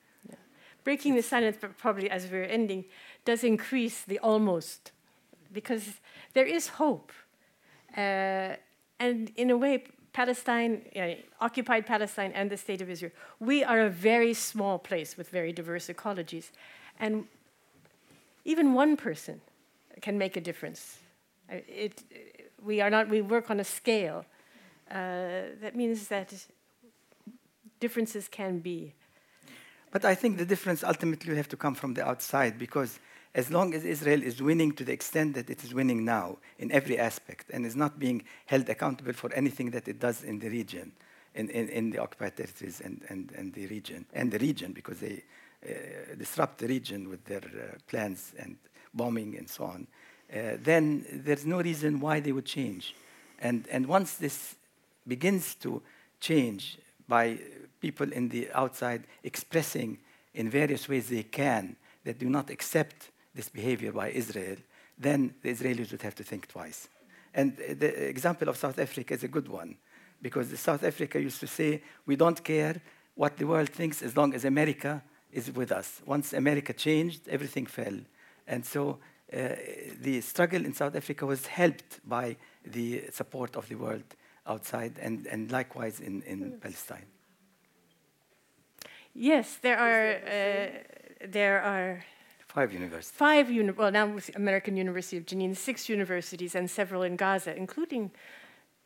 Breaking the silence, but probably as we're ending, does increase the almost because there is hope. Uh, and in a way, Palestine, occupied Palestine, and the state of Israel, we are a very small place with very diverse ecologies. And even one person can make a difference. Uh, it, we, are not, we work on a scale. Uh, that means that differences can be. But I think the difference ultimately will have to come from the outside because as long as Israel is winning to the extent that it is winning now in every aspect and is not being held accountable for anything that it does in the region, in, in, in the occupied territories and, and, and the region, and the region because they uh, disrupt the region with their uh, plans and bombing and so on, uh, then there's no reason why they would change. And, and once this begins to change by people in the outside expressing in various ways they can that do not accept this behavior by Israel, then the Israelis would have to think twice. And the example of South Africa is a good one, because South Africa used to say, we don't care what the world thinks as long as America is with us. Once America changed, everything fell. And so uh, the struggle in South Africa was helped by the support of the world outside and, and likewise in, in Palestine. Yes, there are, uh, there are five universities. Five, uni- well, now with American University of Jenin, six universities and several in Gaza, including,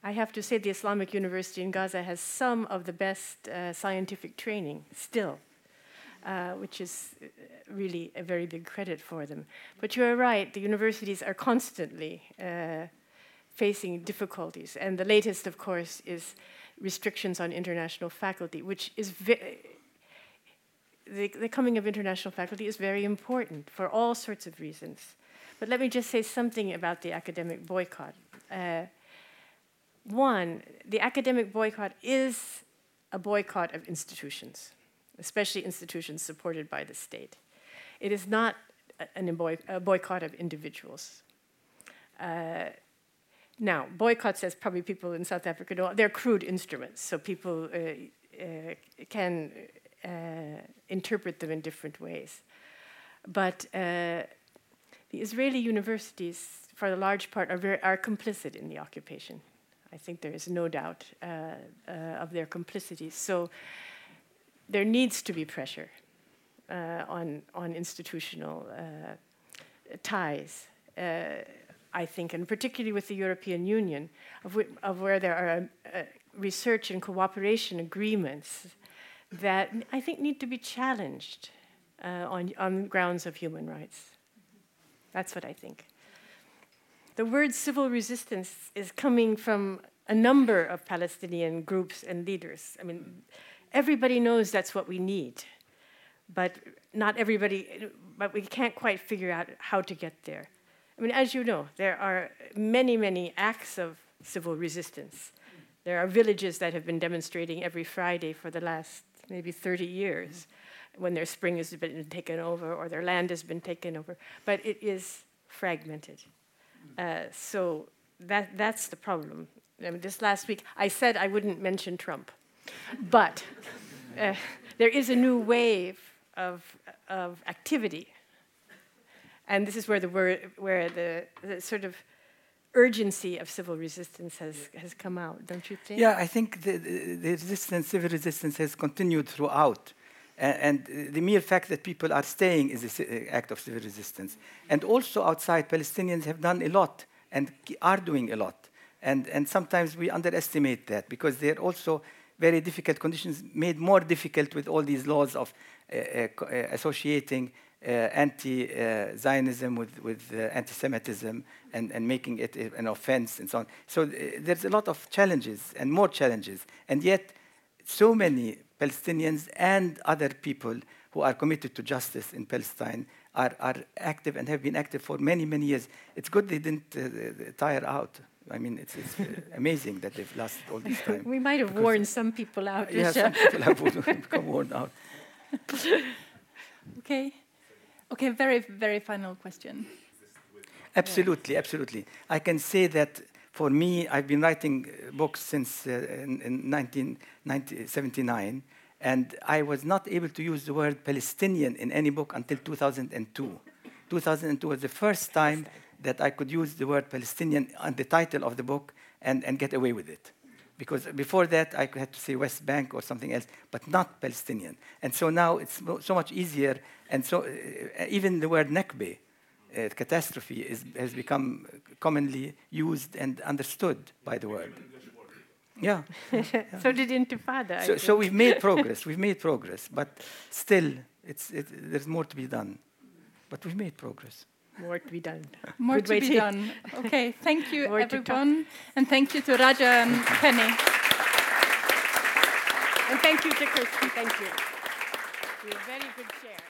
I have to say, the Islamic University in Gaza has some of the best uh, scientific training still. Uh, which is uh, really a very big credit for them. But you are right, the universities are constantly uh, facing difficulties. And the latest, of course, is restrictions on international faculty, which is the, the coming of international faculty is very important for all sorts of reasons. But let me just say something about the academic boycott. Uh, one, the academic boycott is a boycott of institutions especially institutions supported by the state. It is not an boy, a boycott of individuals. Uh, now, boycotts, as probably people in South Africa know, they're crude instruments, so people uh, uh, can interpret them in different ways. But uh, the Israeli universities, for the large part, are, very, are complicit in the occupation. I think there is no doubt uh, of their complicity. So there needs to be pressure uh, on, on institutional uh, ties, uh, I think, and particularly with the European Union, of, of where there are uh, research and cooperation agreements that I think need to be challenged uh, on, on grounds of human rights. That's what I think. The word civil resistance is coming from a number of Palestinian groups and leaders. I mean, everybody knows that's what we need, but not everybody, but we can't quite figure out how to get there. I mean, as you know, there are many, many acts of civil resistance. There are villages that have been demonstrating every Friday for the last maybe 30 years when their spring has been taken over or their land has been taken over, but it is fragmented. Uh, so that, that's the problem. I mean, this last week, I said I wouldn't mention Trump but uh, there is a new wave of, of activity. And this is where the, word, where the, the sort of urgency of civil resistance has, has come out, don't you think? Yeah, I think the, the resistance, civil resistance has continued throughout. And, and the mere fact that people are staying is an act of civil resistance. And also outside, Palestinians have done a lot and are doing a lot. And, and sometimes we underestimate that because they're also very difficult conditions made more difficult with all these laws of uh, uh, uh associating anti-Zionism with, with anti-Semitism and, and making it an offense and so on. So there's a lot of challenges and more challenges. And yet, so many Palestinians and other people who are committed to justice in Palestine are, are active and have been active for many, many years. It's good they didn't uh, tire out. I mean, it's, it's uh, amazing that they've lasted all this time. we might have worn some people out. Yeah, some people have become worn out. okay. Okay, very, very final question. Absolutely, absolutely. I can say that for me, I've been writing uh, books since uh, in, in 1979, and I was not able to use the word Palestinian in any book until 2002. 2002 was the first time that I could use the word Palestinian on the title of the book and, and get away with it. Because before that, I had to say West Bank or something else, but not Palestinian. And so now it's so much easier. And so uh, even the word Nakba, uh, catastrophe, is, has become commonly used and understood by the world. Yeah. yeah. so did Intifada. So, so, we've made progress. We've made progress, but still, it's, it, there's more to be done. But we've made progress more to be done. More Good to be to done. Okay, thank you, everyone. And thank you to Raja and Penny. And thank you to Kirsty. Thank you. You're a very good chair.